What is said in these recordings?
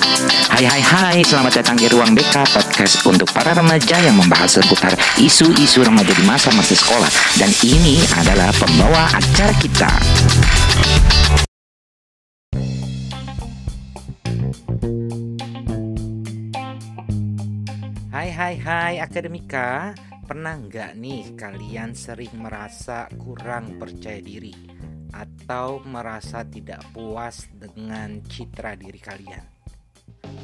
Hai hai hai, selamat datang di Ruang BK Podcast untuk para remaja yang membahas seputar isu-isu remaja di masa-masa sekolah. Dan ini adalah pembawa acara kita. Hai hai hai akademika. Pernah nggak nih kalian sering merasa kurang percaya diri? Atau merasa tidak puas dengan citra diri kalian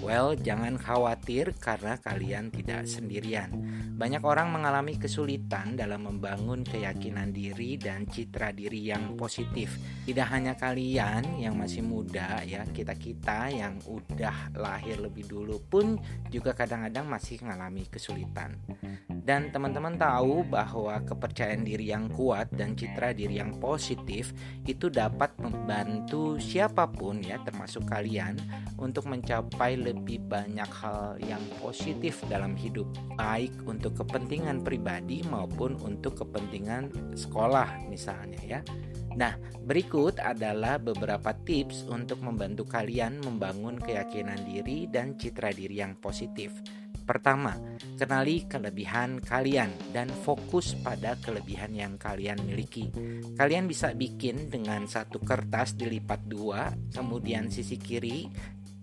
Well, jangan khawatir karena kalian tidak sendirian. Banyak orang mengalami kesulitan dalam membangun keyakinan diri dan citra diri yang positif. Tidak hanya kalian yang masih muda ya, kita-kita yang udah lahir lebih dulu pun juga kadang-kadang masih mengalami kesulitan. Dan teman-teman tahu bahwa kepercayaan diri yang kuat dan citra diri yang positif itu dapat membantu siapa pun ya termasuk kalian untuk mencapai lebih banyak hal yang positif dalam hidup baik untuk kepentingan pribadi maupun untuk kepentingan sekolah misalnya ya. Nah, berikut adalah beberapa tips untuk membantu kalian membangun keyakinan diri dan citra diri yang positif. Pertama, kenali kelebihan kalian dan fokus pada kelebihan yang kalian miliki. Kalian bisa bikin dengan satu kertas dilipat dua, kemudian sisi kiri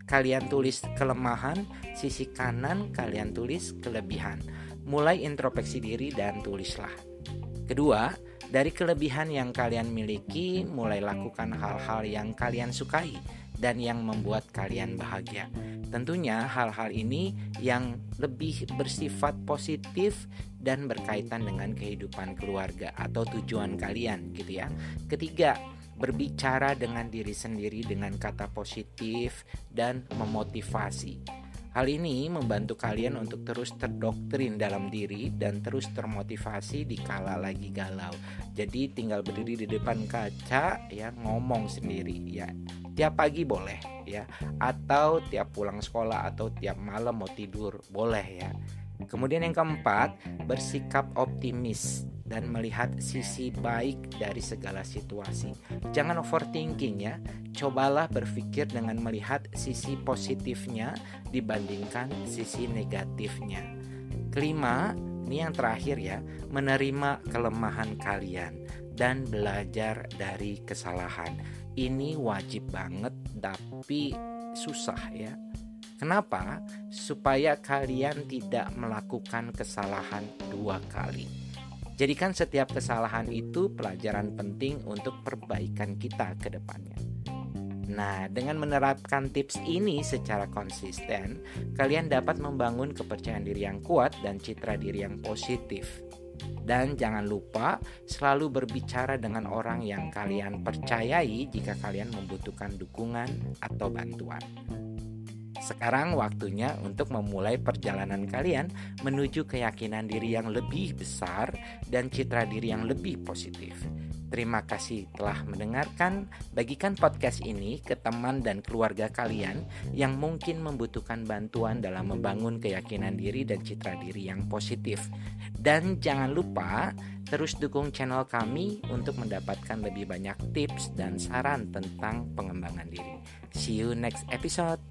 kalian tulis kelemahan, sisi kanan kalian tulis kelebihan. Mulai introspeksi diri dan tulislah. Kedua, dari kelebihan yang kalian miliki, mulai lakukan hal-hal yang kalian sukai dan yang membuat kalian bahagia. Tentunya hal-hal ini yang lebih bersifat positif dan berkaitan dengan kehidupan keluarga atau tujuan kalian gitu ya. Ketiga, berbicara dengan diri sendiri dengan kata positif dan memotivasi. Hal ini membantu kalian untuk terus terdoktrin dalam diri dan terus termotivasi di kala lagi galau. Jadi tinggal berdiri di depan kaca ya ngomong sendiri ya. Tiap pagi boleh ya atau tiap pulang sekolah atau tiap malam mau tidur boleh ya. Kemudian yang keempat, bersikap optimis dan melihat sisi baik dari segala situasi. Jangan overthinking ya. Cobalah berpikir dengan melihat sisi positifnya dibandingkan sisi negatifnya. Kelima, ini yang terakhir ya, menerima kelemahan kalian dan belajar dari kesalahan. Ini wajib banget tapi susah ya. Kenapa? Supaya kalian tidak melakukan kesalahan dua kali. Jadikan setiap kesalahan itu pelajaran penting untuk perbaikan kita ke depannya. Nah, dengan menerapkan tips ini secara konsisten, kalian dapat membangun kepercayaan diri yang kuat dan citra diri yang positif. Dan jangan lupa selalu berbicara dengan orang yang kalian percayai jika kalian membutuhkan dukungan atau bantuan. Sekarang waktunya untuk memulai perjalanan kalian menuju keyakinan diri yang lebih besar dan citra diri yang lebih positif. Terima kasih telah mendengarkan. Bagikan podcast ini ke teman dan keluarga kalian yang mungkin membutuhkan bantuan dalam membangun keyakinan diri dan citra diri yang positif. Dan jangan lupa terus dukung channel kami untuk mendapatkan lebih banyak tips dan saran tentang pengembangan diri. See you next episode.